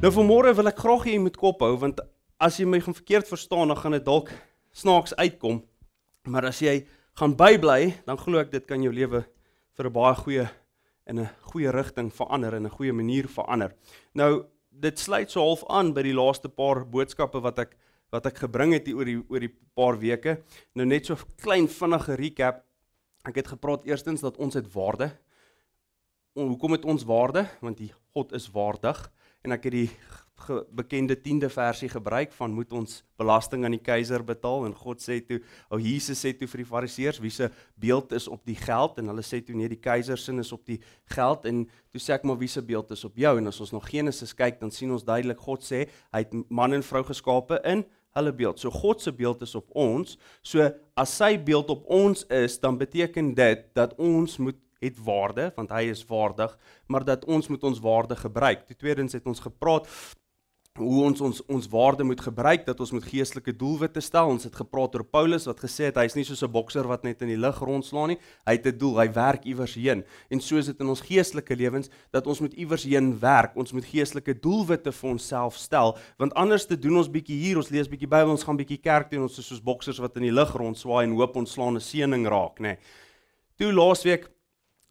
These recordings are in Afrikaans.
Nou vanmôre wil ek graag hê jy moet kop hou want as jy my gaan verkeerd verstaan dan gaan dit dalk snaaks uitkom. Maar as jy gaan bybly, dan glo ek dit kan jou lewe vir 'n baie goeie in 'n goeie rigting verander en 'n goeie manier verander. Nou dit sluit so half aan by die laaste paar boodskappe wat ek wat ek gebring het oor die oor die paar weke. Nou net so klein vinnige recap. Ek het gepraat eerstens dat ons het waarde. Hoekom het ons waarde? Want die God is waardig en ek het die bekende 10de versie gebruik van moet ons belasting aan die keiser betaal en God sê toe ou oh Jesus sê toe vir die fariseërs wie se beeld is op die geld en hulle sê toe nee die keiser se is op die geld en toe sê ek maar wie se beeld is op jou en as ons nog Genesis kyk dan sien ons duidelik God sê hy het man en vrou geskape in hulle beeld. So God se beeld is op ons. So as sy beeld op ons is, dan beteken dit dat ons moet het waarde want hy is waardig, maar dat ons moet ons waarde gebruik. Die tweedens het ons gepraat hoe ons ons ons waarde moet gebruik dat ons met geestelike doelwitte stel. Ons het gepraat oor Paulus wat gesê het hy's nie soos 'n bokser wat net in die lug rondslaan nie. Hy het 'n doel, hy werk iewers heen. En so is dit in ons geestelike lewens dat ons moet iewers heen werk. Ons moet geestelike doelwitte vir onsself stel, want anders te doen ons bietjie hier, ons lees bietjie Bybel, ons gaan bietjie kerk toe en ons is soos boksers wat in die lug rondswaai en hoop ons slaan 'n seëning raak, nê. Nee. Toe laasweek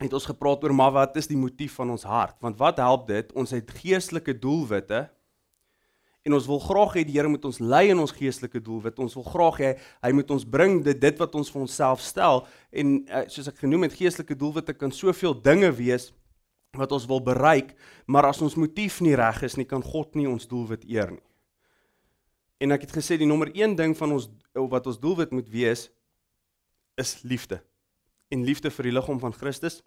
het ons gepraat oor maar wat is die motief van ons hart? Want wat help dit? Ons het geestelike doelwitte en ons wil graag hê die Here moet ons lei in ons geestelike doelwit. Ons wil graag hê hy moet ons bring dit dit wat ons vir onsself stel en uh, soos ek genoem het geestelike doelwitte kan soveel dinge wees wat ons wil bereik, maar as ons motief nie reg is nie, kan God nie ons doelwit eer nie. En ek het gesê die nommer 1 ding van ons wat ons doelwit moet wees is liefde en liefde vir die liggaam van Christus.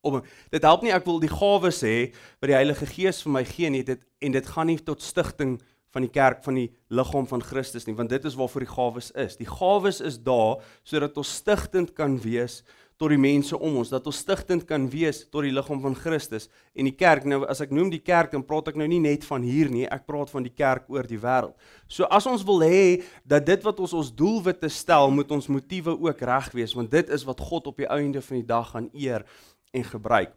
Om dit help nie ek wil die gawes hê wat die Heilige Gees vir my gee nie dit en dit gaan nie tot stigting van die kerk van die liggaam van Christus nie want dit is waarvoor die gawes is. Die gawes is daar sodat ons stigtend kan wees tot die mense om ons dat ons stigtend kan wees tot die liggaam van Christus en die kerk nou as ek noem die kerk dan praat ek nou nie net van hier nie ek praat van die kerk oor die wêreld. So as ons wil hê dat dit wat ons ons doelwitte stel moet ons motiewe ook reg wees want dit is wat God op die einde van die dag gaan eer en gebruik.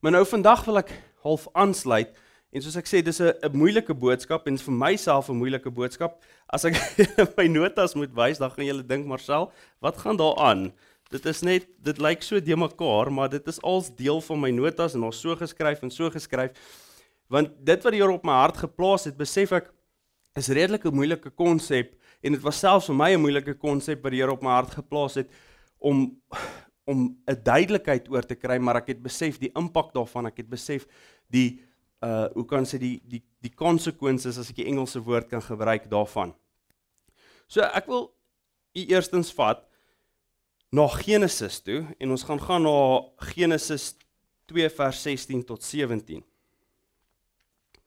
Maar nou vandag wil ek half aansluit en soos ek sê dis 'n moeilike boodskap en vir myself 'n moeilike boodskap. As ek my notas moet wys, dan gaan julle dink Marcel, wat gaan daar aan? Dit is net dit lyk so de mekaar, maar dit is als deel van my notas en ons so geskryf en so geskryf. Want dit wat die Here op my hart geplaas het, besef ek is redelik 'n moeilike konsep en dit was selfs vir my 'n moeilike konsep wat die Here op my hart geplaas het om om 'n duidelikheid oor te kry, maar ek het besef die impak daarvan, ek het besef die uh hoe kan sê die die die konsekwensies as ek die Engelse woord kan gebruik daarvan. So ek wil u eerstens vat na Genesis toe en ons gaan gaan na Genesis 2 vers 16 tot 17.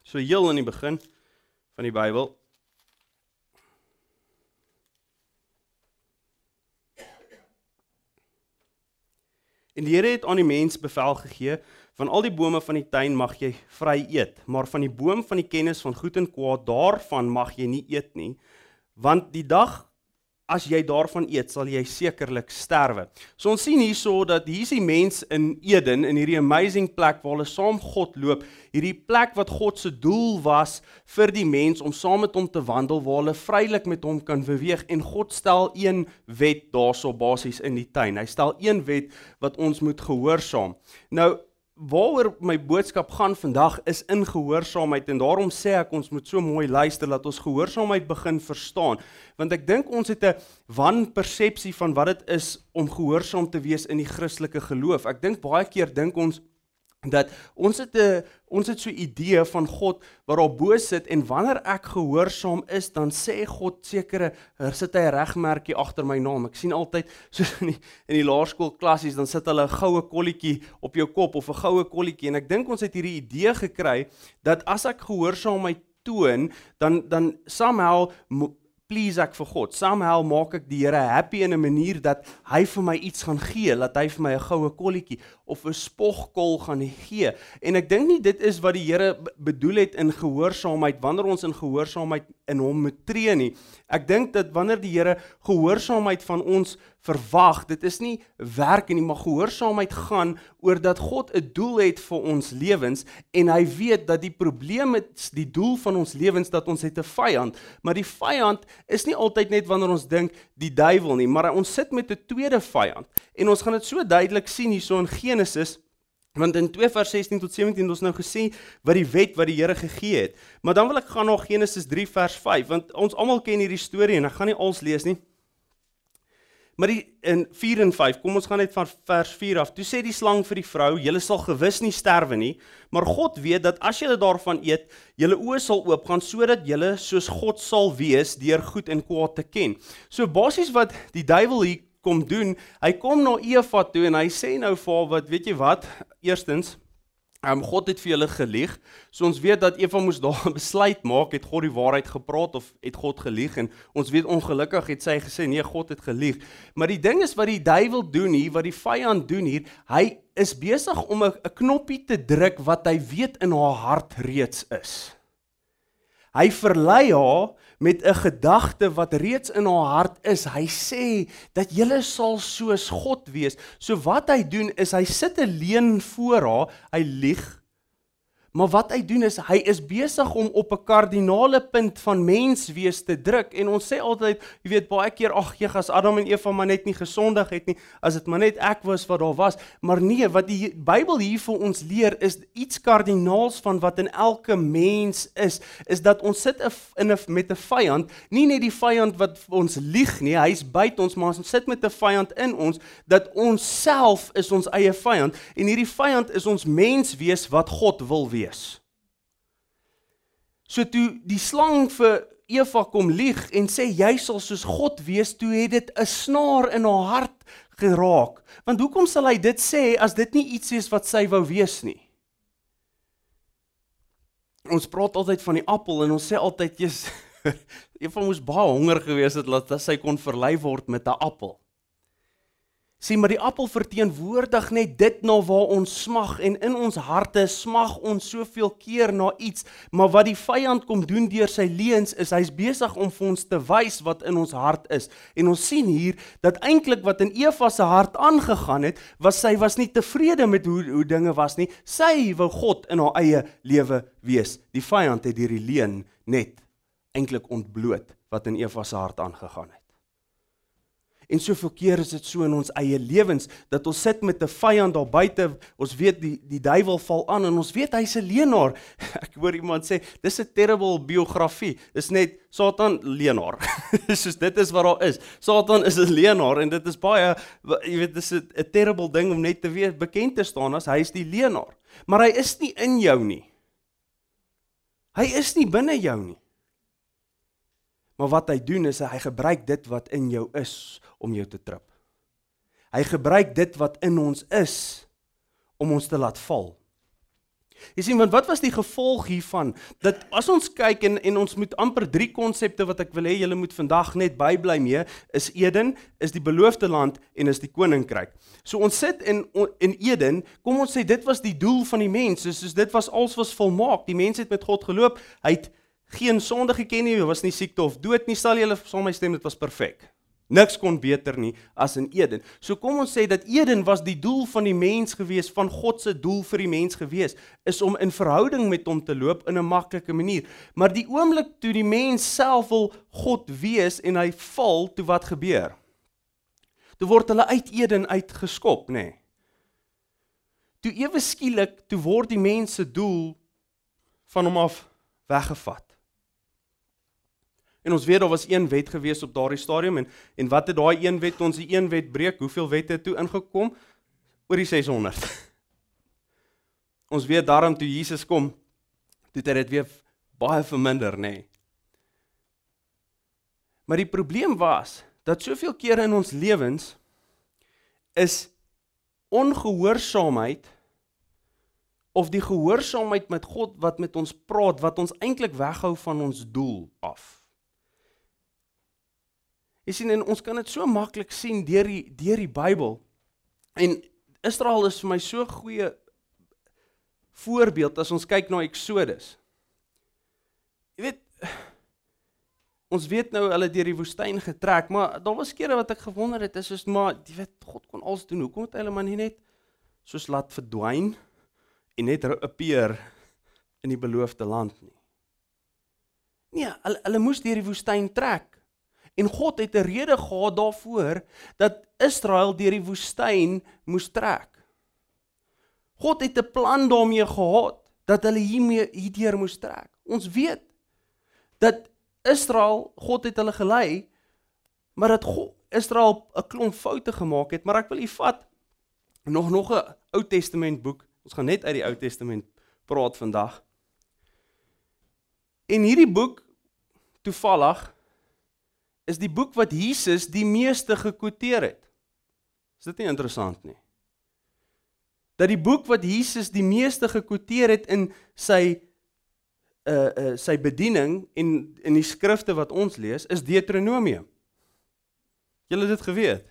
So heel in die begin van die Bybel. En die Here het aan die mens bevel gegee: "Van al die bome van die tuin mag jy vry eet, maar van die boom van die kennis van goed en kwaad, daarvan mag jy nie eet nie, want die dag as jy daarvan eet, sal jy sekerlik sterwe. So ons sien hierso dat hier's die mens in Eden in hierdie amazing plek waar hulle saam God loop, hierdie plek wat God se doel was vir die mens om saam met hom te wandel waar hulle vrylik met hom kan beweeg en God stel een wet daarso basies in die tuin. Hy stel een wet wat ons moet gehoorsaam. Nou waaroor my boodskap gaan vandag is in gehoorsaamheid en daarom sê ek ons moet so mooi luister dat ons gehoorsaamheid begin verstaan want ek dink ons het 'n wanpersepsie van wat dit is om gehoorsaam te wees in die Christelike geloof. Ek dink baie keer dink ons dat ons het 'n ons het so 'n idee van God wat daar bo sit en wanneer ek gehoorsaam is dan sê God sekere er sit hy 'n regmerkie agter my naam. Ek sien altyd so in die in die laerskool klassies dan sit hulle 'n goue kolletjie op jou kop of 'n goue kolletjie en ek dink ons het hierdie idee gekry dat as ek gehoorsaamheid toon dan dan somehow please ek vir God. Somehow maak ek die Here happy in 'n manier dat hy vir my iets gaan gee, dat hy vir my 'n goue kolletjie of 'n spogkol gaan gee. En ek dink nie dit is wat die Here bedoel het in gehoorsaamheid wanneer ons in gehoorsaamheid in hom moet tree nie. Ek dink dat wanneer die Here gehoorsaamheid van ons verwag. Dit is nie werk nie, maar gehoorsaamheid gaan oor dat God 'n doel het vir ons lewens en hy weet dat die probleem is die doel van ons lewens dat ons het 'n vyand, maar die vyand is nie altyd net wanneer ons dink die duiwel nie, maar ons sit met 'n tweede vyand. En ons gaan dit so duidelik sien hierso in Genesis Want in 2 vers 16 tot 17 het ons nou gesê wat die wet wat die Here gegee het. Maar dan wil ek gaan na Genesis 3 vers 5 want ons almal ken hierdie storie en ek gaan nie als lees nie. Maar die, in 4 en 5, kom ons gaan net van vers 4 af. Toe sê die slang vir die vrou: "Julle sal gewis nie sterwe nie, maar God weet dat as julle daarvan eet, julle oë sal oopgaan sodat julle soos God sal wees deur goed en kwaad te ken." So basies wat die duiwel hier kom doen, hy kom na Eva toe en hy sê nou vir haar wat, weet jy wat? Eerstens, Um, God het vir julle gelieg. So ons weet dat Eva moes daar 'n besluit maak, het God die waarheid gepraat of het God gelieg? En ons weet ongelukkig het sy gesê nee, God het gelieg. Maar die ding is wat die duiwel doen hier, wat die vyand doen hier, hy is besig om 'n knoppie te druk wat hy weet in haar hart reeds is. Hy verlei haar met 'n gedagte wat reeds in haar hart is. Hy sê dat jy sal soos God wees. So wat hy doen is hy sit 'n leuen voor haar, hy lieg Maar wat hy doen is hy is besig om op 'n kardinale punt van menswees te druk. En ons sê altyd, jy weet baie keer ag gee as Adam en Eva maar net nie gesondig het nie, as dit maar net ek was wat daar was, maar nee, wat die Bybel hier vir ons leer is iets kardinaals van wat in elke mens is, is dat ons sit in 'n met 'n vyand, nie net die vyand wat ons lieg nie, hy's buite ons, maar ons sit met 'n vyand in ons dat ons self is ons eie vyand en hierdie vyand is ons menswees wat God wil wees wees. So toe die slang vir Eva kom lieg en sê jy sal soos God wees, toe het dit 'n snaar in haar hart geraak. Want hoekom sal hy dit sê as dit nie iets is wat sy wou wees nie? Ons praat altyd van die appel en ons sê altyd jy's Eva moes baie honger gewees het dat sy kon verlei word met 'n appel. Sien maar die appel verteenwoordig net dit na waar ons smag en in ons harte smag ons soveel keer na iets, maar wat die vyand kom doen deur sy leuns is hy's besig om vir ons te wys wat in ons hart is. En ons sien hier dat eintlik wat in Eva se hart aangegaan het, was sy was nie tevrede met hoe hoe dinge was nie. Sy wou God in haar eie lewe wees. Die vyand het hierdie leuen net eintlik ontbloot wat in Eva se hart aangegaan het. En soveel keer is dit so in ons eie lewens dat ons sit met 'n vyand daar buite. Ons weet die die duiwel val aan en ons weet hy's 'n leienaar. Ek hoor iemand sê dis 'n terrible biografie. Dis net Satan leienaar. Soos dit is wat daar is. Satan is 'n leienaar en dit is baie jy weet dis 'n terrible ding om net te weet bekend te staan as hy is die leienaar. Maar hy is nie in jou nie. Hy is nie binne jou nie. Maar wat hy doen is hy gebruik dit wat in jou is om jou te trap. Hy gebruik dit wat in ons is om ons te laat val. Jy sien want wat was die gevolg hiervan dat as ons kyk en en ons moet amper drie konsepte wat ek wil hê julle moet vandag net bybly mee is Eden, is die beloofde land en is die koninkryk. So ons sit in in Eden, kom ons sê dit was die doel van die mens, soos dit was als was volmaak. Die mens het met God geloop, hy het geen sonde geken nie, was nie siekte of dood nie, sal julle saam my stem, dit was perfek. Niks kon beter nie as in Eden. So kom ons sê dat Eden was die doel van die mens gewees, van God se doel vir die mens gewees, is om in verhouding met hom te loop in 'n maklike manier. Maar die oomblik toe die mens self wil God wees en hy val, toe wat gebeur? Toe word hulle uit Eden uitgeskop, nê? Nee. Toe ewe skielik, toe word die mens se doel van hom af weggevat. En ons weet daar was een wet gewees op daardie stadium en en wat het daai een wet ons die een wet breek? Hoeveel wette het toe ingekom? Oor die 600. ons weet daarom toe Jesus kom, toe het dit weer baie verminder, nê. Nee. Maar die probleem was dat soveel kere in ons lewens is ongehoorsaamheid of die gehoorsaamheid met God wat met ons praat wat ons eintlik weghou van ons doel af. Jy sien en ons kan dit so maklik sien deur die deur die Bybel. En Israel is vir my so goeie voorbeeld as ons kyk na Eksodus. Jy weet ons weet nou hulle deur die woestyn getrek, maar daar was kere wat ek gewonder het, is soos maar jy weet God kon alles doen. Hoekom het hulle maar nie net soos laat verdwyn en net appear in die beloofde land nie? Nee, hulle hulle moes deur die woestyn trek. En God het 'n rede gehad daarvoor dat Israel deur die woestyn moes trek. God het 'n plan daarmee gehad dat hulle hiermee hierdeur moes trek. Ons weet dat Israel, God het hulle gelei, maar dat God Israel 'n klomp foute gemaak het, maar ek wil u vat nog nog 'n Ou Testament boek. Ons gaan net uit die Ou Testament praat vandag. En hierdie boek toevallig is die boek wat Jesus die meeste gekwoteer het. Is dit nie interessant nie? Dat die boek wat Jesus die meeste gekwoteer het in sy uh uh sy bediening en in die skrifte wat ons lees is Deuteronomium. Julle het dit geweet.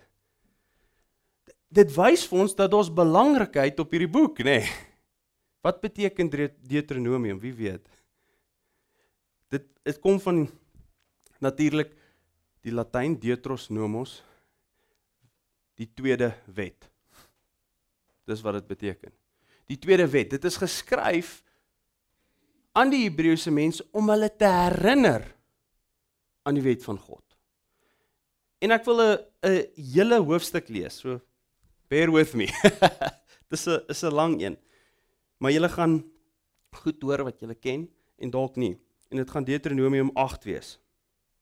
Dit wys vir ons dat ons belangrikheid op hierdie boek, nê. Nee. Wat beteken Deuteronomium? Wie weet? Dit dit kom van natuurlik die Latyn Deutros nomos die tweede wet. Dis wat dit beteken. Die tweede wet. Dit is geskryf aan die Hebreëse mense om hulle te herinner aan die wet van God. En ek wil 'n 'n hele hoofstuk lees. So bear with me. Dis 'n is 'n lang een. Maar julle gaan goed hoor wat julle ken en dalk nie. En dit gaan Deuteronomium 8 wees.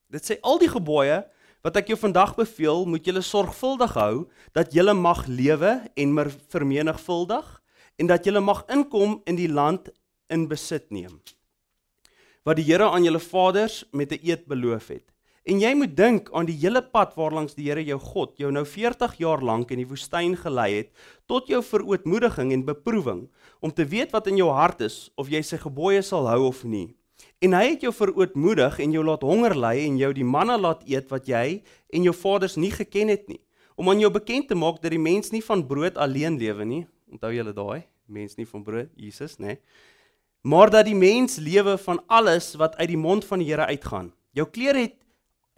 Dit sê al die gebooie wat ek jou vandag beveel, moet julle sorgvuldig hou dat julle mag lewe en vermenigvuldig en dat julle mag inkom in die land in besit neem wat die Here aan julle vaders met 'n eed beloof het. En jy moet dink aan die hele pad waarlangs die Here jou God jou nou 40 jaar lank in die woestyn gelei het tot jou verootmoediging en beproewing om te weet wat in jou hart is of jy sy gebooie sal hou of nie. En hy het jou verootmoedig en jou laat honger ly en jou die manna laat eet wat jy en jou vaders nie geken het nie, om aan jou bekend te maak dat die mens nie van brood alleen lewe nie. Onthou julle daai, mens nie van brood, Jesus, nê? Nee maar dat die mens lewe van alles wat uit die mond van die Here uitgaan. Jou klere het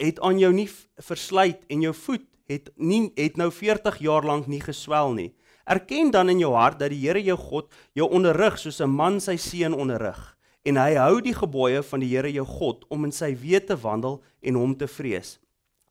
het aan jou nie versluit en jou voet het nie het nou 40 jaar lank nie geswel nie. Erken dan in jou hart dat die Here jou God jou onderrig soos 'n man sy seun onderrig en hy hou die gebooie van die Here jou God om in sy weë te wandel en hom te vrees.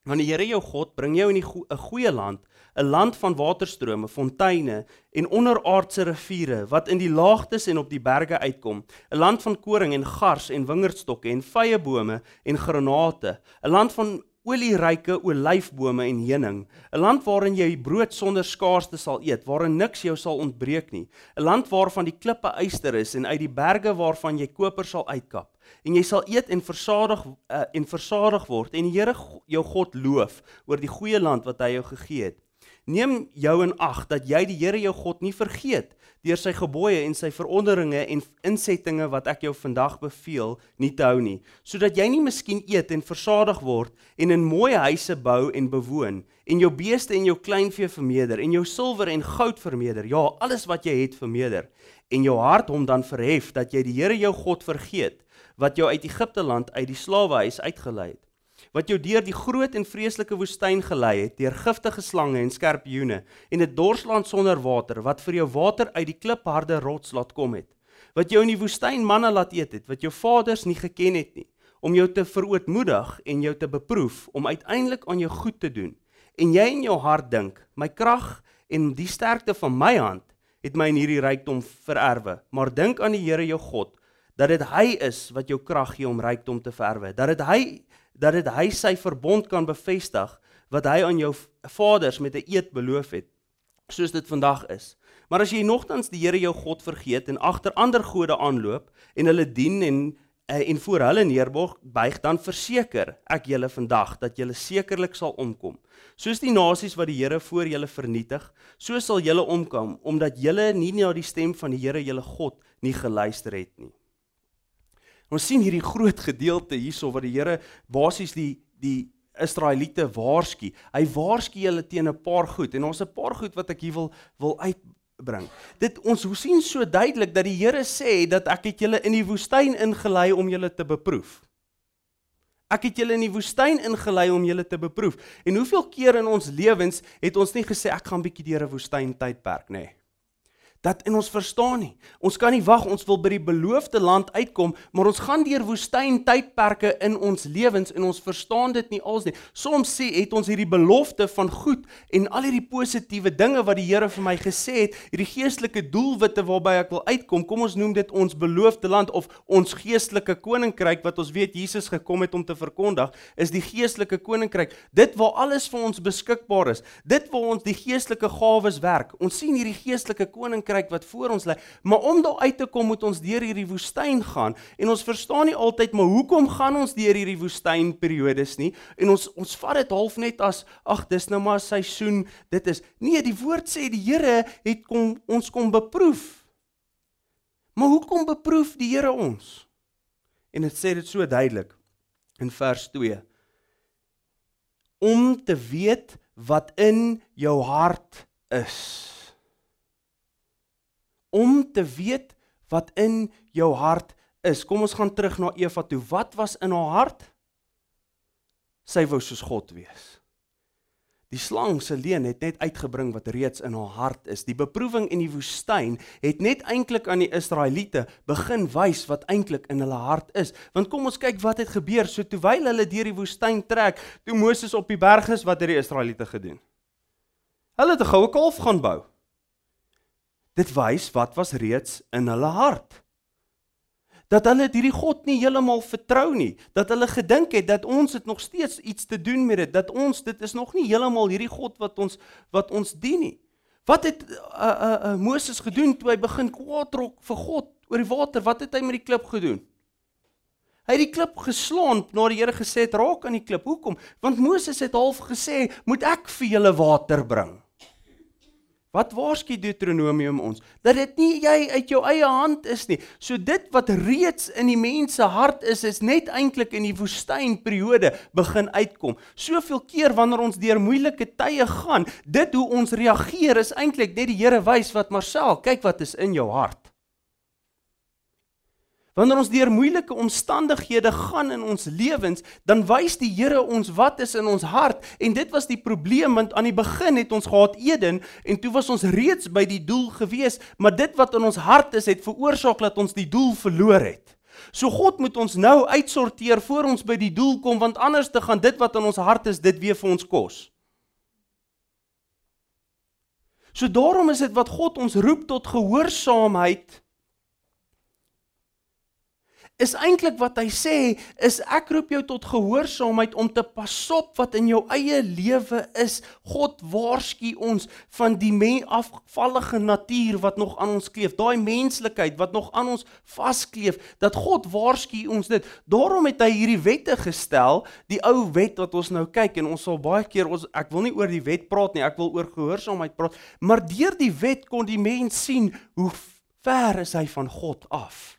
Want die Here jou God bring jou in 'n go goeie land 'n land van waterstrome, fonteine en onderaardse riviere wat in die laagtes en op die berge uitkom, 'n land van koring en gars en wingerdstokke en vyebome en granate, 'n land van olieryke olyfbome en heuning, 'n land waarin jy brood sonder skaarste sal eet, waarin niks jou sal ontbreek nie, 'n land waarvan die klippe yster is en uit die berge waarvan jy koper sal uitkap. En jy sal eet en versadig uh, en versadig word. En die Here jou God loof oor die goeie land wat hy jou gegee het. Neem jou in ag dat jy die Here jou God nie vergeet deur sy gebooie en sy verordeninge en insettinge wat ek jou vandag beveel nie te hou nie, sodat jy nie miskien eet en versadig word en in mooi huise bou en bewoon en jou beeste en jou kleinvee vermeerder en jou silwer en goud vermeerder, ja, alles wat jy het vermeerder en jou hart hom dan verhef dat jy die Here jou God vergeet wat jou uit Egipte land uit die slawehuis uitgelei het wat jou deur die groot en vreeslike woestyn gelei het, deur giftige slange en skorpioene en 'n dorsland sonder water wat vir jou water uit die klipharde rots laat kom het, wat jou in die woestyn manna laat eet het wat jou vaders nie geken het nie, om jou te verootmoedig en jou te beproef om uiteindelik aan jou goed te doen. En jy in jou hart dink, my krag en die sterkte van my hand het my in hierdie rykdom vererwe, maar dink aan die Here jou God dat dit hy is wat jou krag gee om rykdom te verwerwe. Dat dit hy dat dit hy sy verbond kan bevestig wat hy aan jou vaders met 'n eed beloof het soos dit vandag is. Maar as jy nogtans die Here jou God vergeet en agter ander gode aanloop en hulle dien en eh, en voor hulle neerbuig buig dan verseker ek julle vandag dat julle sekerlik sal omkom. Soos die nasies wat die Here voor julle vernietig, so sal julle omkom omdat julle nie na die stem van die Here julle God nie geluister het nie. Ons sien hierdie groot gedeelte hierso wat die Here basies die die Israeliete waarsku. Hy waarsku hulle teen 'n paar goed en ons 'n paar goed wat ek hier wil wil uitbring. Dit ons sien so duidelik dat die Here sê dat ek het julle in die woestyn ingelei om julle te beproef. Ek het julle in die woestyn ingelei om julle te beproef. En hoeveel keer in ons lewens het ons nie gesê ek gaan bietjie deur 'n woestyn tydperk nê? Nee dat in ons verstaan nie. Ons kan nie wag ons wil by die beloofde land uitkom, maar ons gaan deur woestyn tydperke in ons lewens en ons verstaan dit nie als nie. Soms sê het ons hierdie belofte van goed en al hierdie positiewe dinge wat die Here vir my gesê het, hierdie geestelike doelwitte waarby ek wil uitkom. Kom ons noem dit ons beloofde land of ons geestelike koninkryk wat ons weet Jesus gekom het om te verkondig, is die geestelike koninkryk. Dit waar alles vir ons beskikbaar is. Dit waar ons die geestelike gawes werk. Ons sien hierdie geestelike koninkryk koninkryk wat voor ons lê. Maar om daar uit te kom moet ons deur hierdie woestyn gaan en ons verstaan nie altyd maar hoekom gaan ons deur hierdie woestynperiodes nie? En ons ons vat dit half net as ag dis nou maar seisoen. Dit is nee, die woord sê die Here het kom ons kom beproef. Maar hoekom beproef die Here ons? En dit sê dit so duidelik in vers 2 om te weet wat in jou hart is om te weet wat in jou hart is. Kom ons gaan terug na Eva toe. Wat was in haar hart? Sy wou soos God wees. Die slang se leen het net uitgebring wat reeds in haar hart is. Die beproewing in die woestyn het net eintlik aan die Israeliete begin wys wat eintlik in hulle hart is. Want kom ons kyk wat het gebeur. So terwyl hulle deur die woestyn trek, toe Moses op die berg is, wat het die Israeliete gedoen? Hulle het 'n goue kalf gaan bou. Dit wys wat was reeds in hulle hart. Dat hulle hierdie God nie heeltemal vertrou nie, dat hulle gedink het dat ons dit nog steeds iets te doen met dit, dat ons dit is nog nie heeltemal hierdie God wat ons wat ons dien nie. Wat het uh, uh, uh, Moses gedoen toe hy begin kwaad trok vir God oor die water? Wat het hy met die klip gedoen? Hy het die klip geslaan nadat die Here gesê het raak aan die klip. Hoekom? Want Moses het half gesê, "Moet ek vir julle water bring?" Wat waarsku Deuteronomium ons? Dat dit nie jy uit jou eie hand is nie. So dit wat reeds in die mense hart is, is net eintlik in die woestynperiode begin uitkom. Soveel keer wanneer ons deur moeilike tye gaan, dit hoe ons reageer is eintlik net die Here wys wat Marcel, kyk wat is in jou hart. Wanneer ons deur moeilike omstandighede gaan in ons lewens, dan wys die Here ons wat is in ons hart en dit was die probleem want aan die begin het ons gehad Eden en toe was ons reeds by die doel gewees, maar dit wat in ons hart is het veroorsaak dat ons die doel verloor het. So God moet ons nou uitsorteer voor ons by die doel kom want anders te gaan dit wat in ons hart is dit weer vir ons kos. So daarom is dit wat God ons roep tot gehoorsaamheid is eintlik wat hy sê is ek roep jou tot gehoorsaamheid om te pasop wat in jou eie lewe is. God waarsku ons van die afvallige natuur wat nog aan ons kleef, daai menslikheid wat nog aan ons vaskleef, dat God waarsku ons dit. Daarom het hy hierdie wette gestel, die ou wet wat ons nou kyk en ons sal baie keer ons ek wil nie oor die wet praat nie, ek wil oor gehoorsaamheid praat, maar deur die wet kon die mens sien hoe ver is hy van God af.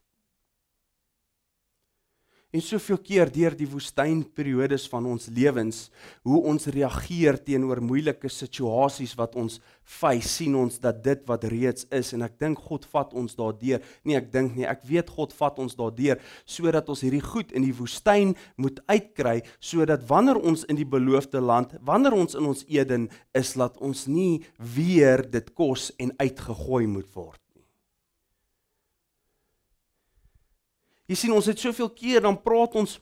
En soveel keer deur die woestynperiodes van ons lewens, hoe ons reageer teenoor moeilike situasies wat ons face, sien ons dat dit wat reeds is en ek dink God vat ons daardeur. Nee, ek dink nie, ek weet God vat ons daardeur sodat ons hierdie goed in die woestyn moet uitkry sodat wanneer ons in die beloofde land, wanneer ons in ons Eden is, laat ons nie weer dit kos en uitgegooi moet word. Jy sien ons het soveel keer dan praat ons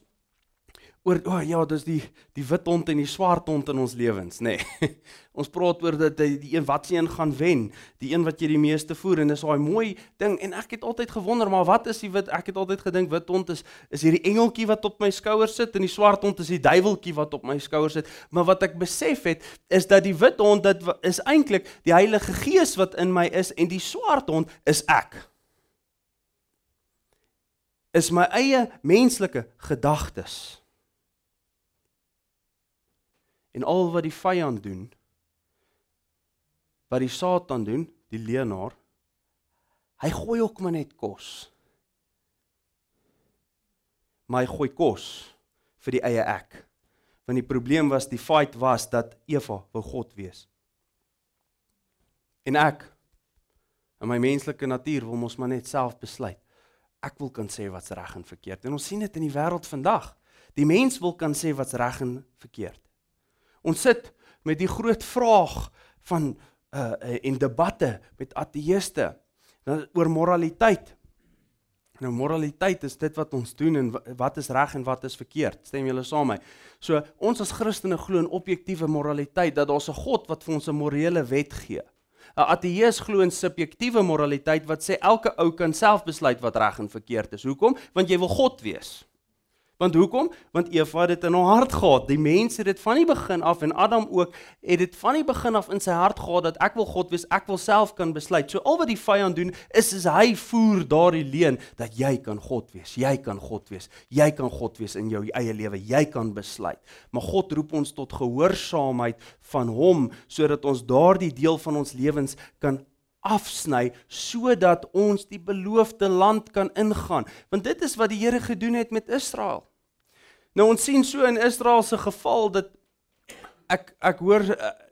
oor o oh ja, dis die die wit hond en die swart hond in ons lewens, nê. Nee. ons praat oor dat die, die een wat se een gaan wen, die een wat jy die meeste voer en dis daai mooi ding en ek het altyd gewonder maar wat is die wit ek het altyd gedink wit hond is is hierdie engeltjie wat op my skouer sit en die swart hond is die duiweltjie wat op my skouer sit. Maar wat ek besef het is dat die wit hond dit is eintlik die Heilige Gees wat in my is en die swart hond is ek is my eie menslike gedagtes. En al wat die vyand doen, wat die Satan doen, die leenaar, hy gooi ook maar net kos. Maar hy gooi kos vir die eie ek. Want die probleem was die fight was dat Eva wou God wees. En ek in my menslike natuur wil mos maar net self besluit ek wil kan sê wat's reg en verkeerd. En ons sien dit in die wêreld vandag. die mens wil kan sê wat's reg en verkeerd. Ons sit met die groot vraag van uh en debatte met ateëste oor moraliteit. Nou moraliteit is dit wat ons doen en wat is reg en wat is verkeerd. Stem julle saam met my? So ons as Christene glo in objektiewe moraliteit dat daar 'n God wat vir ons 'n morele wet gee. 'n Ateïs glo in subjektiewe moraliteit wat sê elke ou kan self besluit wat reg en verkeerd is. Hoekom? Want jy wil God wees. Want hoekom? Want Eva het dit in haar hart gehad. Die mense het dit van die begin af en Adam ook het dit van die begin af in sy hart gehad dat ek wil God wees, ek wil self kan besluit. So al wat die vyand doen is is hy voer daardie leuen dat jy kan God wees. Jy kan God wees. Jy kan God wees in jou eie lewe. Jy kan besluit. Maar God roep ons tot gehoorsaamheid van hom sodat ons daardie deel van ons lewens kan afsny sodat ons die beloofde land kan ingaan want dit is wat die Here gedoen het met Israel Nou ons sien so in Israel se geval dat ek ek hoor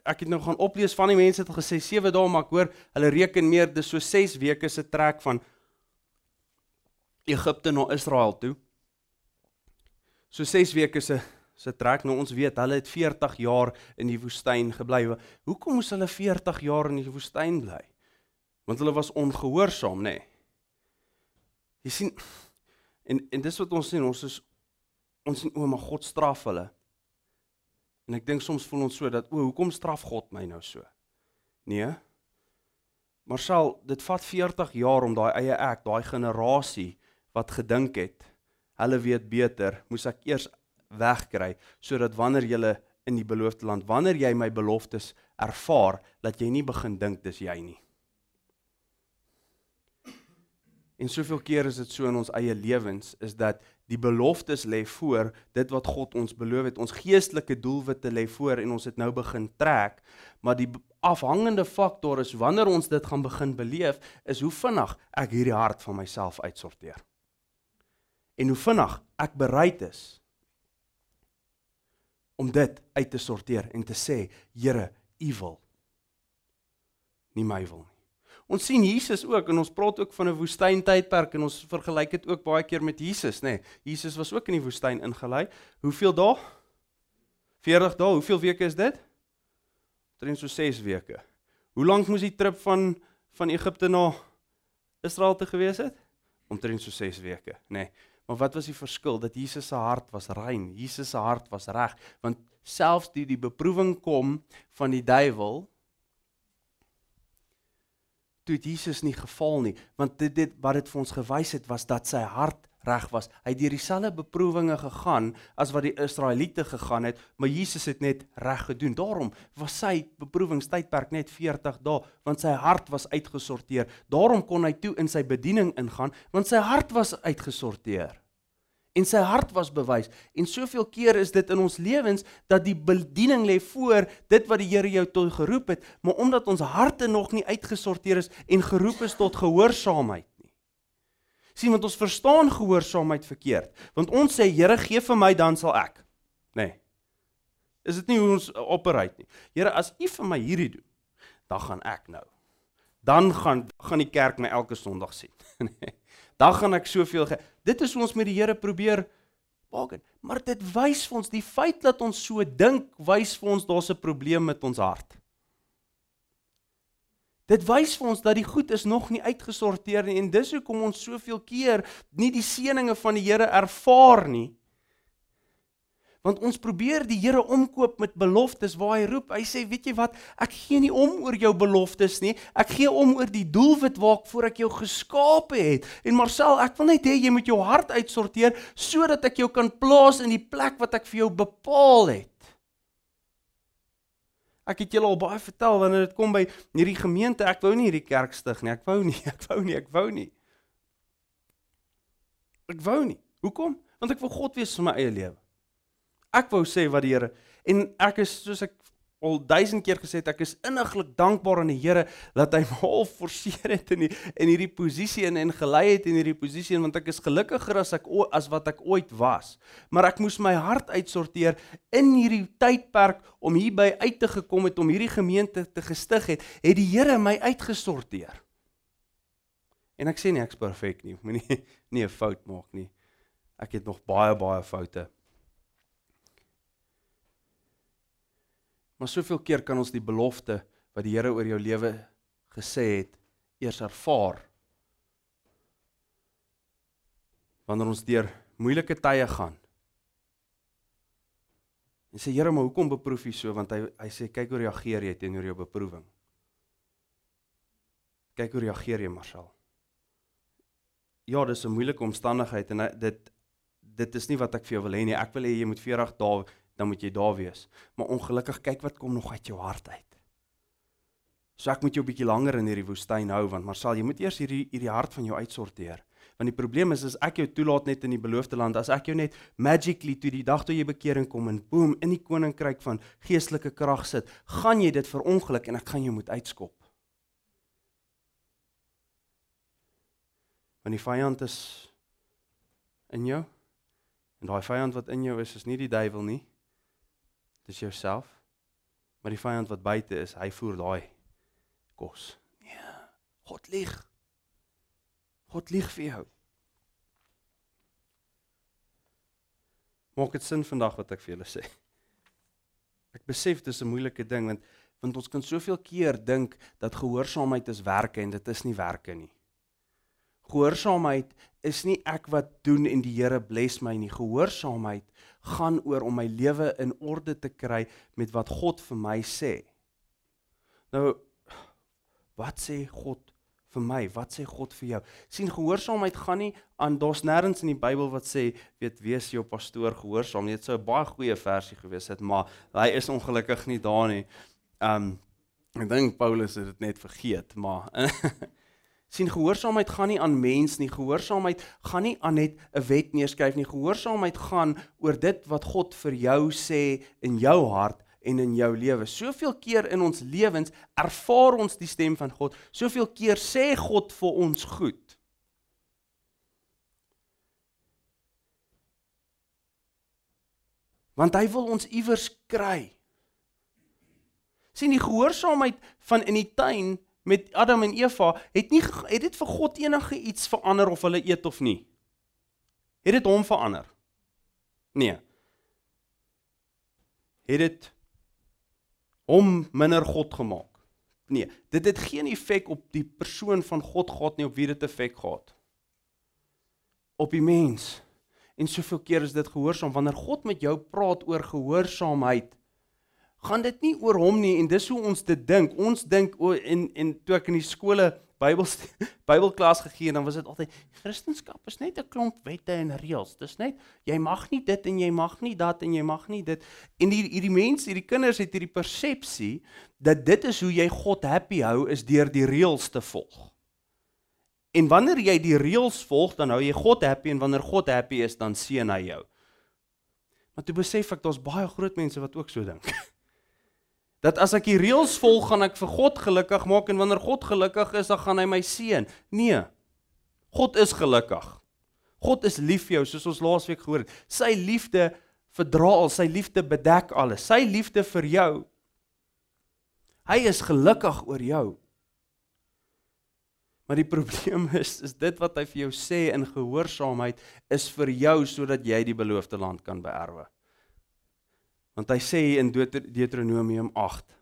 ek het nou gaan oplees van die mense het gesê 7 dae maar ek hoor hulle reken meer dis so 6 weke se trek van Egipte na Israel toe. So 6 weke se se trek nou ons weet hulle het 40 jaar in die woestyn gebly. Hoekom moes hulle 40 jaar in die woestyn bly? Want hulle was ongehoorsaam, nê. Nee. Jy sien en en dis wat ons sien, ons is ons sien o, maar God straf hulle. En ek dink soms voel ons so dat o, hoekom straf God my nou so? Nee. Marsal, dit vat 40 jaar om daai eie ek, daai generasie wat gedink het, hulle weet beter, moes ek eers wegkry sodat wanneer jy in die beloofde land, wanneer jy my beloftes ervaar, dat jy nie begin dink dis jy nie. En soveel keer is dit so in ons eie lewens is dat die beloftes lê voor, dit wat God ons beloof het, ons geestelike doelwitte lê voor en ons het nou begin trek, maar die afhangende faktor is wanneer ons dit gaan begin beleef, is hoe vinnig ek hierdie hart van myself uitsorteer. En hoe vinnig ek bereid is om dit uit te sorteer en te sê, Here, U wil nie my wil nie. Ons sien Jesus ook en ons praat ook van 'n woestyntydperk en ons vergelyk dit ook baie keer met Jesus, nê. Nee, Jesus was ook in die woestyn ingelei. Hoeveel dae? 40 dae. Hoeveel weke is dit? Omtrent so 6 weke. Hoe lank moes die trip van van Egipte na Israel te gewees het? Omtrent so 6 weke, nê. Nee. Maar wat was die verskil? Dat Jesus se hart was rein. Jesus se hart was reg, want selfs die die beproewing kom van die duiwel toe het Jesus nie geval nie, want dit dit wat dit vir ons gewys het was dat sy hart reg was. Hy het deur dieselfde beproewinge gegaan as wat die Israeliete gegaan het, maar Jesus het net reg gedoen. Daarom was sy beproewingstydperk net 40 dae, want sy hart was uitgesorteer. Daarom kon hy toe in sy bediening ingaan, want sy hart was uitgesorteer en sy hart was bewys. En soveel keer is dit in ons lewens dat die bediening lê voor dit wat die Here jou tot geroep het, maar omdat ons harte nog nie uitgesorteer is en geroep is tot gehoorsaamheid nie. Sien, want ons verstaan gehoorsaamheid verkeerd. Want ons sê Here gee vir my dan sal ek. Nê. Nee. Is dit nie hoe ons operate nie? Here, as U vir my hierdie doen, dan gaan ek nou. Dan gaan gaan die kerk my elke Sondag sien. Dan gaan ek soveel ge... dit is ons met die Here probeer waken maar dit wys vir ons die feit dat ons so dink wys vir ons daar's 'n probleem met ons hart. Dit wys vir ons dat die goed is nog nie uitgesorteer nie en dis hoekom ons soveel keer nie die seëninge van die Here ervaar nie Want ons probeer die Here omkoop met beloftes waar hy roep. Hy sê, "Weet jy wat? Ek gee nie om oor jou beloftes nie. Ek gee om oor die doelwit waarvoor ek jou geskape het." En Marcel, ek wil net hê jy moet jou hart uitsorteer sodat ek jou kan plaas in die plek wat ek vir jou bepaal het. Ek het julle al baie vertel wanneer dit kom by hierdie gemeente, ek wou nie hierdie kerk stig nie. Ek wou nie, ek wou nie, ek wou nie. Ek wou nie. Hoekom? Want ek wil God wees vir my eie lewe. Ek wou sê wat die Here en ek is soos ek al duisend keer gesê het, ek is inniglik dankbaar aan die Here dat hy my al forceer het in die, in hierdie posisie en en gelei het in hierdie posisie want ek is gelukkiger as ek as wat ek ooit was. Maar ek moes my hart uitsorteer in hierdie tydperk om hierby uit te gekom het om hierdie gemeente te gestig het, het die Here my uitgesorteer. En ek sê nie ek's perfek nie, moenie nie 'n fout maak nie. Ek het nog baie baie foute Maar soveel keer kan ons die belofte wat die Here oor jou lewe gesê het eers ervaar wanneer ons deur moeilike tye gaan. En sê Here, maar hoekom beproef U so? Want hy hy sê kyk hoe reageer jy teenoor jou beproewing. Kyk hoe reageer jy, Marcel. Ja, dis 'n moeilike omstandigheid en dit dit is nie wat ek vir jou wil hê nie. Ek wil hê jy moet 40 dae dan moet jy daar wees. Maar ongelukkig kyk wat kom nog uit jou hart uit. So ek moet jou 'n bietjie langer in hierdie woestyn hou want Marcel, jy moet eers hierdie hierdie hart van jou uitsorteer. Want die probleem is as ek jou toelaat net in die beloofde land, as ek jou net magically toe die dag toe jy bekering kom en boom in die koninkryk van geestelike krag sit, gaan jy dit verongeluk en ek gaan jou moet uitskop. Want die vyand is in jou. En daai vyand wat in jou is, is nie die duiwel nie. Dis jouself. Maar die vyand wat buite is, hy voer daai kos. Nee. God lieg. God lieg vir jou. Maak dit sin vandag wat ek vir julle sê. Ek besef dis 'n moeilike ding want want ons kan soveel keer dink dat gehoorsaamheid is werke en dit is nie werke nie. Gehoorsaamheid is nie ek wat doen en die Here bless my nie. Gehoorsaamheid gaan oor om my lewe in orde te kry met wat God vir my sê. Nou wat sê God vir my? Wat sê God vir jou? sien gehoorsaamheid gaan nie aan daar's nêrens in die Bybel wat sê weet wees jou pastoor gehoorsaam nie. Dit sou 'n baie goeie versie gewees het, maar hy is ongelukkig nie daar nie. Um ek dink Paulus het dit net vergeet, maar sien gehoorsaamheid gaan nie aan mens nie. Gehoorsaamheid gaan nie aan net 'n wet neerskryf nie. Gehoorsaamheid gaan oor dit wat God vir jou sê in jou hart en in jou lewe. Soveel keer in ons lewens ervaar ons die stem van God. Soveel keer sê God vir ons goed. Want hy wil ons iewers kry. sien die gehoorsaamheid van in die tuin met Adam en Eva het nie het dit vir God enige iets verander of hulle eet of nie. Het dit hom verander? Nee. Het dit hom minder God gemaak. Nee, dit het geen effek op die persoon van God gehad nie, op wie dit effek gehad. Op die mens. En soveel keer is dit gehoorsaam wanneer God met jou praat oor gehoorsaamheid, gaan dit nie oor hom nie en dis hoe ons dit dink. Ons dink o en en toe ek in die skole Bybel Bybelklas gegee en dan was dit altyd Christendom is net 'n klomp wette en reëls. Dis net jy mag nie dit en jy mag nie dat en jy mag nie dit. En hierdie hierdie mense, hierdie kinders het hierdie persepsie dat dit is hoe jy God happy hou is deur die reëls te volg. En wanneer jy die reëls volg, dan hou jy God happy en wanneer God happy is, dan seën hy jou. Maar toe besef ek daar's baie groot mense wat ook so dink. dat as ek die reëls volg, gaan ek vir God gelukkig maak en wanneer God gelukkig is, dan gaan hy my seën. Nee. God is gelukkig. God is lief vir jou, soos ons laasweek gehoor het. Sy liefde verdra al, sy liefde bedek alles. Sy liefde vir jou. Hy is gelukkig oor jou. Maar die probleem is is dit wat hy vir jou sê in gehoorsaamheid is vir jou sodat jy die beloofde land kan beerwe. Want hy sê in Deuteronomium 8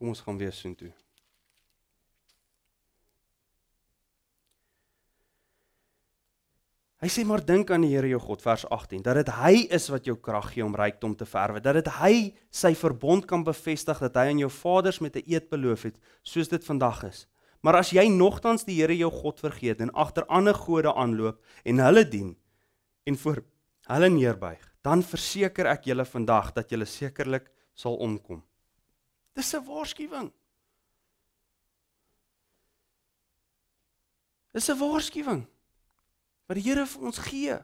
Kom ons gaan weer soontoe. Hy sê maar dink aan die Here jou God vers 18 dat dit hy is wat jou krag gee om rykdom te verwe dat dit hy sy verbond kan bevestig dat hy aan jou vaders met 'n eed beloof het soos dit vandag is Maar as jy nogtans die Here jou God vergeet en agter ander gode aanloop en hulle dien en voor hulle neerbuig, dan verseker ek julle vandag dat julle sekerlik sal omkom. Dis 'n waarskuwing. Dis 'n waarskuwing wat die Here vir ons gee.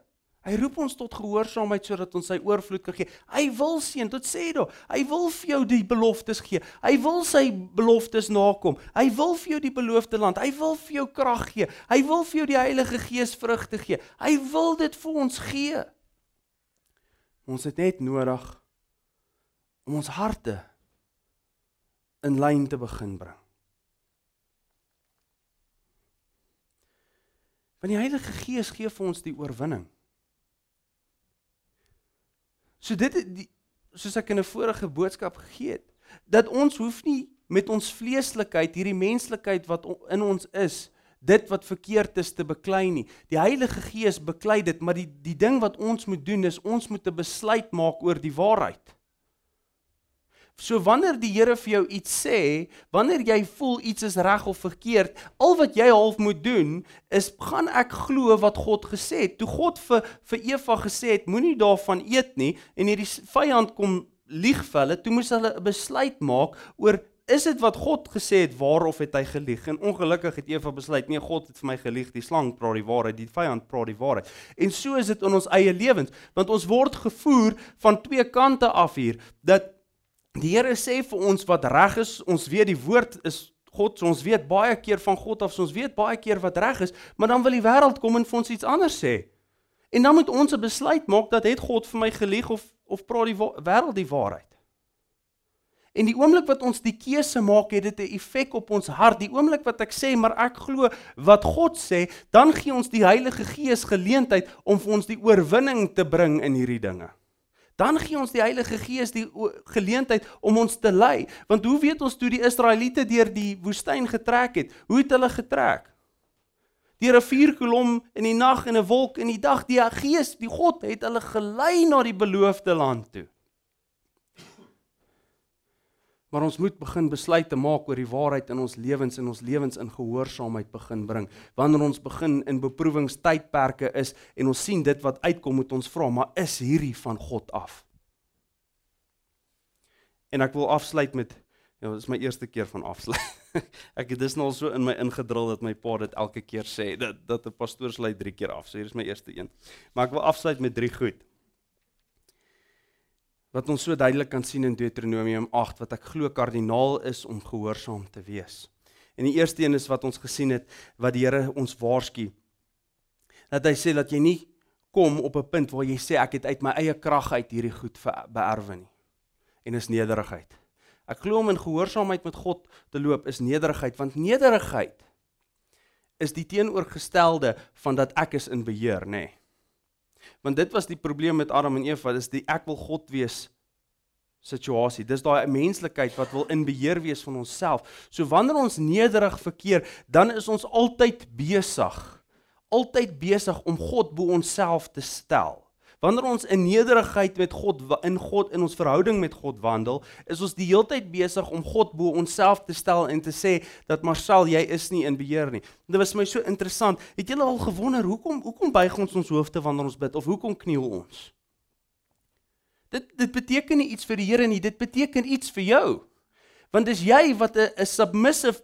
Hy roep ons tot gehoorsaamheid sodat ons sy oorvloed kan gee. Hy wil seën, dit sê daar. Hy wil vir jou die beloftes gee. Hy wil sy beloftes nakom. Hy wil vir jou die beloofde land. Hy wil vir jou krag gee. Hy wil vir jou die Heilige Gees vrugte gee. Hy wil dit vir ons gee. Ons het net nodig om ons harte in lyn te begin bring. Want die Heilige Gees gee vir ons die oorwinning. So dit die, soos ek in 'n vorige boodskap gegee het, dat ons hoef nie met ons vleeslikheid, hierdie menslikheid wat in ons is, dit wat verkeerd is te beklei nie. Die Heilige Gees beklei dit, maar die die ding wat ons moet doen is ons moet 'n besluit maak oor die waarheid. So wanneer die Here vir jou iets sê, wanneer jy voel iets is reg of verkeerd, al wat jy half moet doen is gaan ek glo wat God gesê het. Toe God vir vir Eva gesê het, moenie daarvan eet nie en hierdie vyand kom lieg vir hulle, toe moes hulle 'n besluit maak oor is dit wat God gesê het waar of het hy gelieg? En ongelukkig het Eva besluit, nee, God het vir my gelieg. Die slang praat die waarheid, die vyand praat die waarheid. En so is dit in ons eie lewens, want ons word gevoer van twee kante af hier dat Die Here sê vir ons wat reg is, ons weet die woord is God, so ons weet baie keer van God af, so ons weet baie keer wat reg is, maar dan wil die wêreld kom en vir ons iets anders sê. En dan moet ons 'n besluit maak dat het God vir my gelieg of of praat die wêreld die waarheid. En die oomblik wat ons die keuse maak, het dit 'n effek op ons hart. Die oomblik wat ek sê, maar ek glo wat God sê, dan gee ons die Heilige Gees geleentheid om vir ons die oorwinning te bring in hierdie dinge dan gee ons die Heilige Gees die geleentheid om ons te lei. Want hoe weet ons toe die Israeliete deur die woestyn getrek het? Hoe het hulle getrek? Deur 'n vuurkolom in die nag en 'n wolk in die dag. Die Gees, die God het hulle gelei na die beloofde land toe. Maar ons moet begin besluite maak oor die waarheid in ons lewens en ons lewens in gehoorsaamheid begin bring. Wanneer ons begin in beproewingstydperke is en ons sien dit wat uitkom moet ons vra, maar is hierdie van God af? En ek wil afsluit met ja, dit is my eerste keer van afsluit. ek het dis nou so in my ingedrul dat my pa dit elke keer sê dat dat 'n pastoor sluit 3 keer af. So hier is my eerste een. Maar ek wil afsluit met drie goed wat ons so duidelik kan sien in Deuteronomium 8 wat ek glo kardinaal is om gehoorsaam te wees. En die eerste een is wat ons gesien het wat die Here ons waarsku. Dat hy sê dat jy nie kom op 'n punt waar jy sê ek het uit my eie krag uit hierdie goed beerwe nie. En is nederigheid. Ek glo om in gehoorsaamheid met God te loop is nederigheid want nederigheid is die teenoorgestelde van dat ek is in beheer, nê. Nee. Want dit was die probleem met Adam en Eva, dis die ek wil God wees situasie. Dis daai menslikheid wat wil in beheer wees van onsself. So wanneer ons nederig verkeer, dan is ons altyd besig, altyd besig om God bo onsself te stel. Wanneer ons in nederigheid met God in God in ons verhouding met God wandel, is ons die heeltyd besig om God bo onsself te stel en te sê dat Marcel, jy is nie in beheer nie. Dit was my so interessant. Het julle al gewonder hoekom hoekom buig ons ons hoofde wanneer ons bid of hoekom kniel ons? Dit dit beteken nie iets vir die Here nie, dit beteken iets vir jou. Want dis jy wat 'n submissive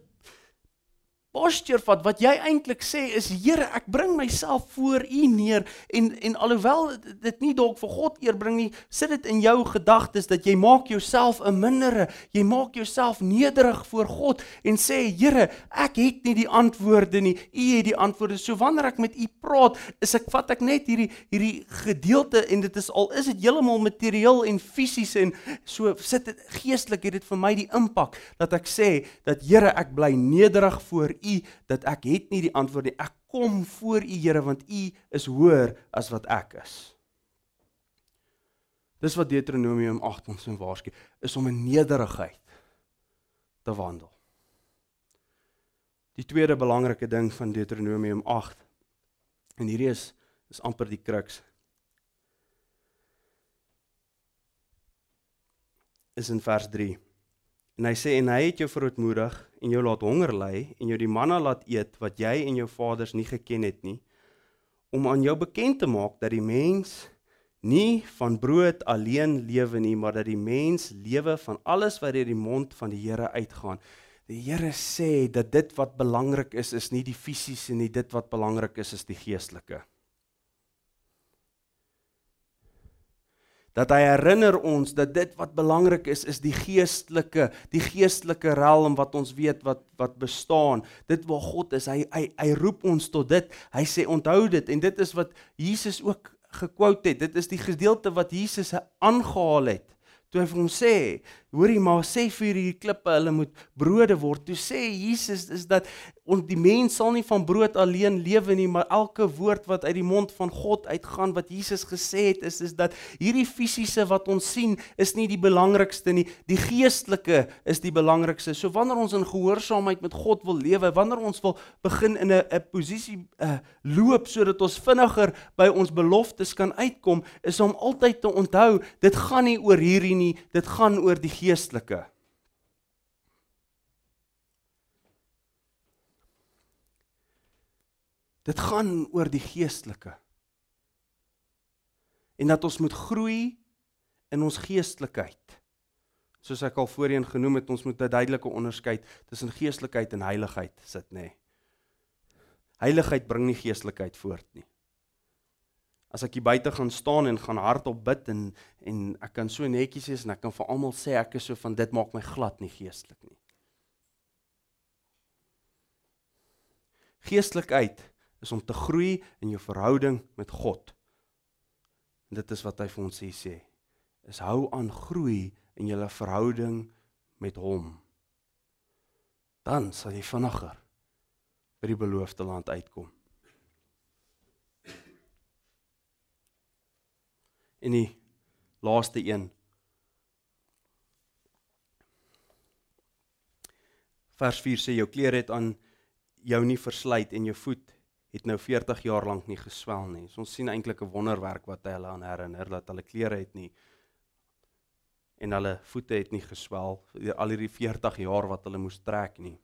posture vat wat jy eintlik sê is Here ek bring myself voor U neer. En en alhoewel dit nie dalk vir God eer bring nie sit dit in jou gedagtes dat jy maak jouself 'n mindere jy maak jouself nederig voor God en sê Here ek het nie die antwoorde nie U het die antwoorde. So wanneer ek met U praat is ek vat ek net hierdie hierdie gedeelte en dit is al is dit heeltemal materieel en fisies en so sit dit geestelik het dit vir my die impak dat ek sê dat Here ek bly nederig voor u dat ek het nie die antwoord nie. Ek kom voor u Here want u is hoër as wat ek is. Dis wat Deuteronomium 8 ons in waarsku is om in nederigheid te wandel. Die tweede belangrike ding van Deuteronomium 8 en hierdie is is amper die kruks is in vers 3 En hy sê en hy het jou verootmoedig en jou laat honger ly en jou die manna laat eet wat jy en jou vaders nie geken het nie om aan jou bekend te maak dat die mens nie van brood alleen lewe nie maar dat die mens lewe van alles wat uit die mond van die Here uitgaan. Die Here sê dat dit wat belangrik is is nie die fisiese nie, dit wat belangrik is is die geestelike. Dat hy herinner ons dat dit wat belangrik is is die geestelike die geestelike realm wat ons weet wat wat bestaan. Dit waar God is hy hy hy roep ons tot dit. Hy sê onthou dit. En dit is wat Jesus ook gekwout het. Dit is die gedeelte wat Jesus aangehaal het. Toe hy vir hom sê, hoorie maar sê vir hierdie klippe hulle moet brode word. Toe sê Jesus is dat ons die mens sal nie van brood alleen lewe nie, maar elke woord wat uit die mond van God uitgaan wat Jesus gesê het is is dat hierdie fisiese wat ons sien is nie die belangrikste nie, die geestelike is die belangrikste. So wanneer ons in gehoorsaamheid met God wil lewe, wanneer ons wil begin in 'n 'n posisie uh, loop sodat ons vinniger by ons beloftes kan uitkom, is om altyd te onthou, dit gaan nie oor hierdie nie, dit gaan oor die geestelike. Dit gaan oor die geestelike. En dat ons moet groei in ons geestelikheid. Soos ek al voorheen genoem het, ons moet 'n duidelike onderskeid tussen geestelikheid en heiligheid sit, nê. Nee. Heiligheid bring nie geestelikheid voort nie. As ek hier buite gaan staan en gaan hardop bid en en ek kan so netjies wees en ek kan vir almal sê ek is so van dit maak my glad nie geestelik nie. Geestelikheid is om te groei in jou verhouding met God. En dit is wat hy vir ons hier sê. Is hou aan groei in julle verhouding met hom. Dan sal jy vinniger by die beloofde land uitkom. En die laaste een. Vers 4 sê jou klere het aan jou nie verslyt en jou voet het nou 40 jaar lank nie geswel nie. So ons sien eintlik 'n wonderwerk wat hulle aan herinner dat hulle klere het nie en hulle voete het nie geswel al hierdie 40 jaar wat hulle moes trek nie.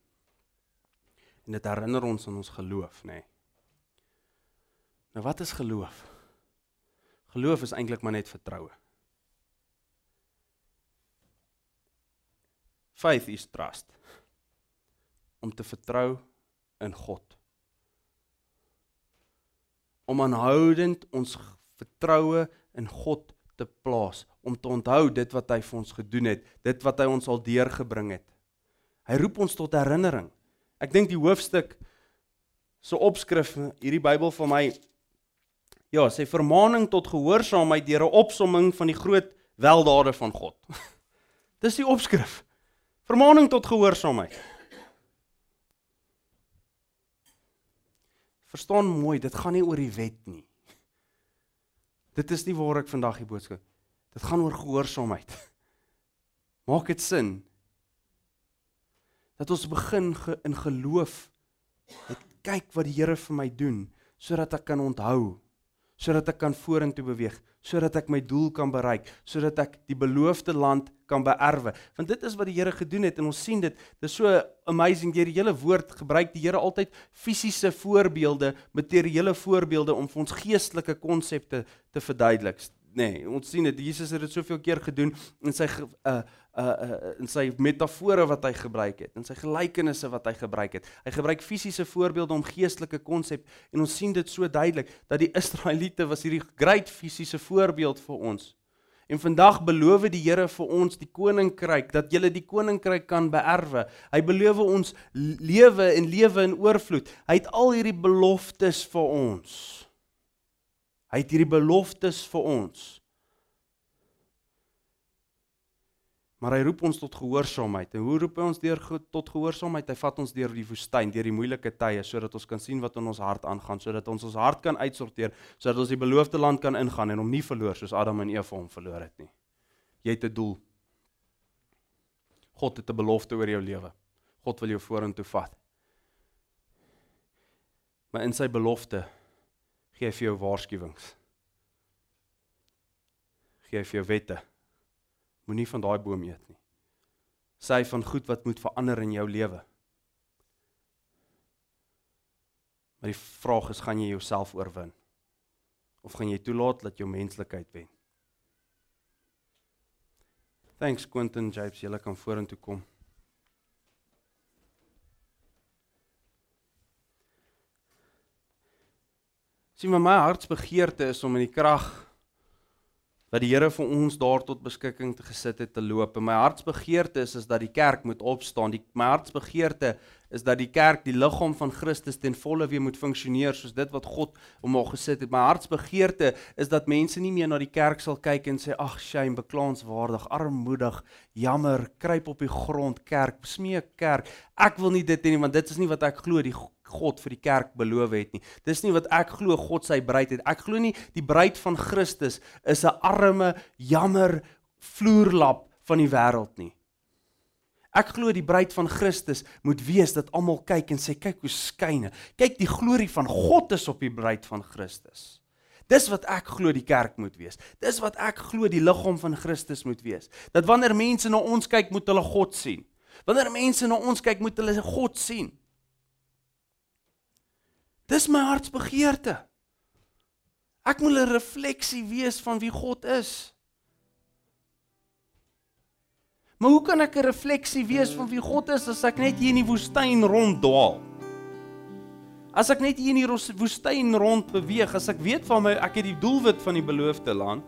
En dit herinner ons aan ons geloof, nê. Nou wat is geloof? Geloof is eintlik maar net vertroue. Faith is trust. Om te vertrou in God om aanhoudend ons vertroue in God te plaas, om te onthou dit wat hy vir ons gedoen het, dit wat hy ons al deurgebring het. Hy roep ons tot herinnering. Ek dink die hoofstuk se so opskrif hierdie Bybel vir my ja, sê vermaaning tot gehoorsaamheid deur 'n opsomming van die groot weldade van God. Dis die opskrif. Vermaaning tot gehoorsaamheid. Verstaan mooi, dit gaan nie oor die wet nie. Dit is nie waar ek vandag die boodskap. Dit gaan oor gehoorsaamheid. Maak dit sin? Dat ons begin ge, in geloof net kyk wat die Here vir my doen sodat ek kan onthou sodat ek kan vorentoe beweeg, sodat ek my doel kan bereik, sodat ek die beloofde land kan beerwe. Want dit is wat die Here gedoen het en ons sien dit. Dit is so amazing deur die hele woord gebruik die Here altyd fisiese voorbeelde, materiële voorbeelde om vir ons geestelike konsepte te verduidelik nê. Nee, ons sien dit Jesus het dit soveel keer gedoen in sy uh uh uh in sy metafore wat hy gebruik het, in sy gelykenisse wat hy gebruik het. Hy gebruik fisiese voorbeelde om geestelike konsep en ons sien dit so duidelik dat die Israeliete was hierdie groot fisiese voorbeeld vir ons. En vandag beloof die Here vir ons die koninkryk dat jy die koninkryk kan beerwe. Hy beloof ons lewe en lewe in oorvloed. Hy het al hierdie beloftes vir ons. Hy het hierdie beloftes vir ons. Maar hy roep ons tot gehoorsaamheid. En hoe roep hy ons deur tot gehoorsaamheid? Hy vat ons deur die woestyn, deur die moeilike tye sodat ons kan sien wat in ons hart aangaan, sodat ons ons hart kan uitsorteer, sodat ons die beloofde land kan ingaan en hom nie verloor soos Adam en Eva hom verloor het nie. Jy het 'n doel. God het 'n belofte oor jou lewe. God wil jou vorentoe vat. Maar in sy belofte gee vir jou waarskuwings. Gee vir jou wette. Moenie van daai boom eet nie. Sê van goed wat moet verander in jou lewe. Maar die vraag is, gaan jy jouself oorwin? Of gaan jy toelaat dat jou menslikheid wen? Thanks Quentin Japes, jy kan vorentoe kom. Sien maar my hartsbegeerte is om in die krag wat die Here vir ons daar tot beskikking te gesit het te loop. En my hartsbegeerte is is dat die kerk moet opstaan. Die my hartsbegeerte is dat die kerk die liggaam van Christus ten volle weer moet funksioneer soos dit wat God hom al gesit het. My hartsbegeerte is dat mense nie meer na die kerk sal kyk en sê ag shame, beklaanswaardig, armoedig, jammer, kruip op die grond, kerk, smeek kerk. Ek wil nie dit hê nie want dit is nie wat ek glo die God vir die kerk beloof het nie. Dis nie wat ek glo God sy bruid het. Ek glo nie die bruid van Christus is 'n arme, jammer vloerlap van die wêreld nie. Ek glo die bruid van Christus moet wees dat almal kyk en sê kyk hoe skyn. Kyk die glorie van God is op die bruid van Christus. Dis wat ek glo die kerk moet wees. Dis wat ek glo die liggaam van Christus moet wees. Dat wanneer mense na ons kyk, moet hulle God sien. Wanneer mense na ons kyk, moet hulle God sien. Dis my hartsbegeerte. Ek moet 'n refleksie wees van wie God is. Maar hoe kan ek 'n refleksie wees van wie God is as ek net hier in die woestyn ronddwaal? As ek net hier in die woestyn rond beweeg, as ek weet van my ek het die doelwit van die beloofde land,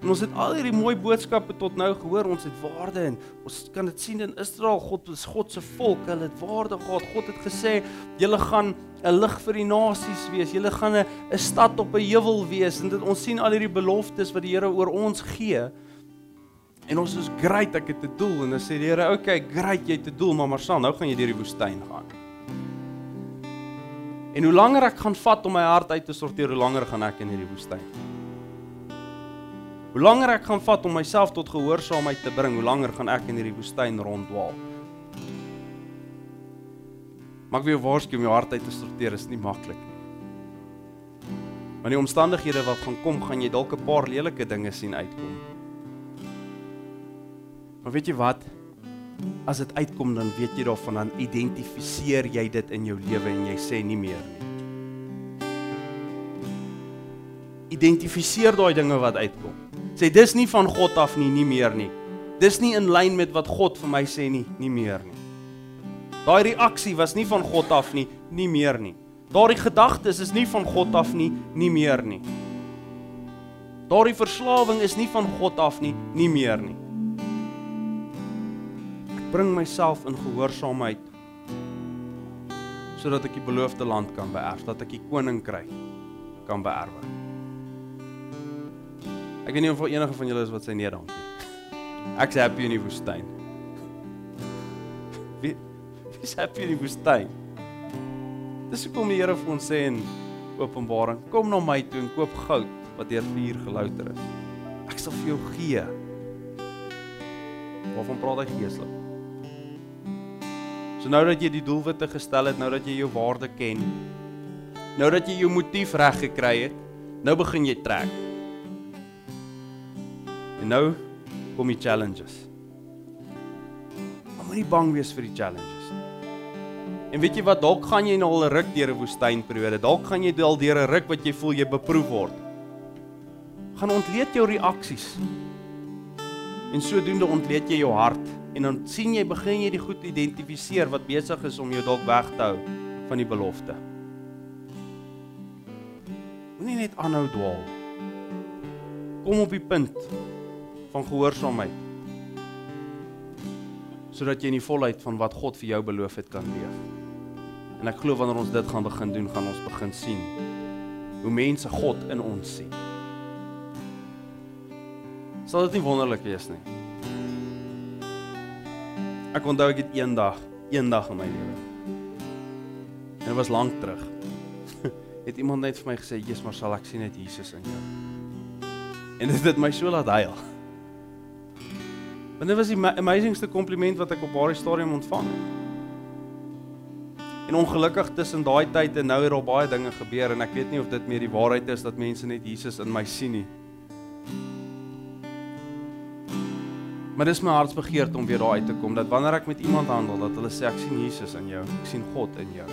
En ons het al hierdie mooi boodskappe tot nou gehoor, ons het waarde en ons kan dit sien in Israel, God is God se volk, hulle het waarde gehad. God het gesê, julle gaan 'n lig vir die nasies wees. Julle gaan 'n stad op 'n heuwel wees. En dit ons sien al hierdie beloftes wat die Here oor ons gee. En ons is great, ek het 'n doel en dan sê die Here, "Oké, okay, great, jy het 'n doel, maar Marcel, nou gaan jy deur die woestyn gaan." En hoe langer ek gaan vat om my hart uit te sorteer, hoe langer gaan ek in hierdie woestyn. Hoe langer ek gaan vat om myself tot gehoorsaamheid te bring, hoe langer gaan ek in hierdie woestyn ronddwaal. Maar ek wil waarsku om jou hart uit te sorteer is nie maklik nie. Want die omstandighede wat gaan kom, gaan jy dalk 'n paar lelike dinge sien uitkom. Maar weet jy wat? As dit uitkom dan weet jy daarvan dan identifiseer jy dit in jou lewe en jy sê nie meer nie. Identifiseer daai dinge wat uitkom sê dis nie van God af nie, nie meer nie. Dis nie in lyn met wat God vir my sê nie, nie meer nie. Daai reaksie was nie van God af nie, nie meer nie. Daardie gedagtes is nie van God af nie, nie meer nie. Daardie verslawing is nie van God af nie, nie meer nie. Ek bring myself in gehoorsaamheid sodat ek die beloofde land kan beerf, dat ek die koninkryk kan beerwe. Ek weet nie of enige van julle is wat sy nee dankie. Ek's happy in die woestyn. Wie wie's happy in die woestyn? Dis hoekom die Here vir ons sê in Openbaring, kom na my toe en koop goud wat deur vuur gelouter is. Ek sal vir jou gee. Waarvan praat hy geeslik? So nou dat jy die doelwitte gestel het, nou dat jy jou waarde ken, nou dat jy jou motief reg gekry het, nou begin jy trek. En nou kom die challenges. Maar moenie bang wees vir die challenges nie. En weet jy wat, dalk gaan jy nou al 'n ruk deur 'n woestynperiode. Dalk gaan jy al deur 'n ruk wat jy voel jy beproef word. Gaan ontleed jou reaksies. En sodoende ontleed jy jou hart en dan sien jy begin jy die goed identifiseer wat besig is om jou dalk weg te hou van die belofte. Moenie net aanhou dwaal. Kom op die punt van gehoorsaamheid sodat jy in die volheid van wat God vir jou beloof het kan leef. En ek glo wanneer ons dit gaan begin doen, gaan ons begin sien hoe mense God in ons sien. Sal dit nie wonderlik wees nie? Ek onthou ek het eendag, eendag in my lewe. En dit was lank terug. het iemand net vir my gesê, "Jesus, maar sal ek sien net Jesus in jou?" En dit het my so laat huil. Want dit was die amazingste kompliment wat ek op daardie stadium ontvang het. En ongelukkig tussen daai tyd en nou het daar baie dinge gebeur en ek weet nie of dit meer die waarheid is dat mense net Jesus in my sien nie. Maar dis my hartsbegeerte om weer daar uit te kom dat wanneer ek met iemand handel dat hulle sê ek sien Jesus in jou, ek sien God in jou.